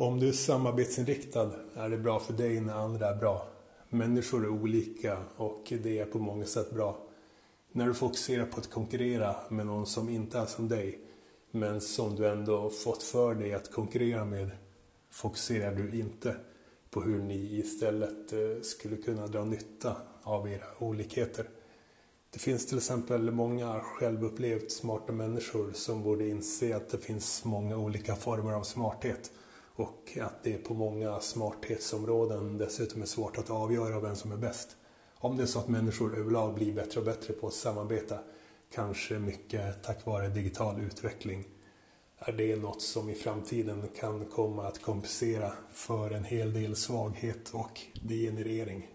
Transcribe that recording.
Om du är samarbetsinriktad är det bra för dig när andra är bra. Människor är olika och det är på många sätt bra. När du fokuserar på att konkurrera med någon som inte är som dig, men som du ändå fått för dig att konkurrera med, fokuserar du inte på hur ni istället eh, skulle kunna dra nytta av era olikheter. Det finns till exempel många självupplevt smarta människor som borde inse att det finns många olika former av smarthet och att det på många smarthetsområden dessutom är svårt att avgöra vem som är bäst. Om det är så att människor överlag blir bättre och bättre på att samarbeta, kanske mycket tack vare digital utveckling, är det något som i framtiden kan komma att kompensera för en hel del svaghet och degenerering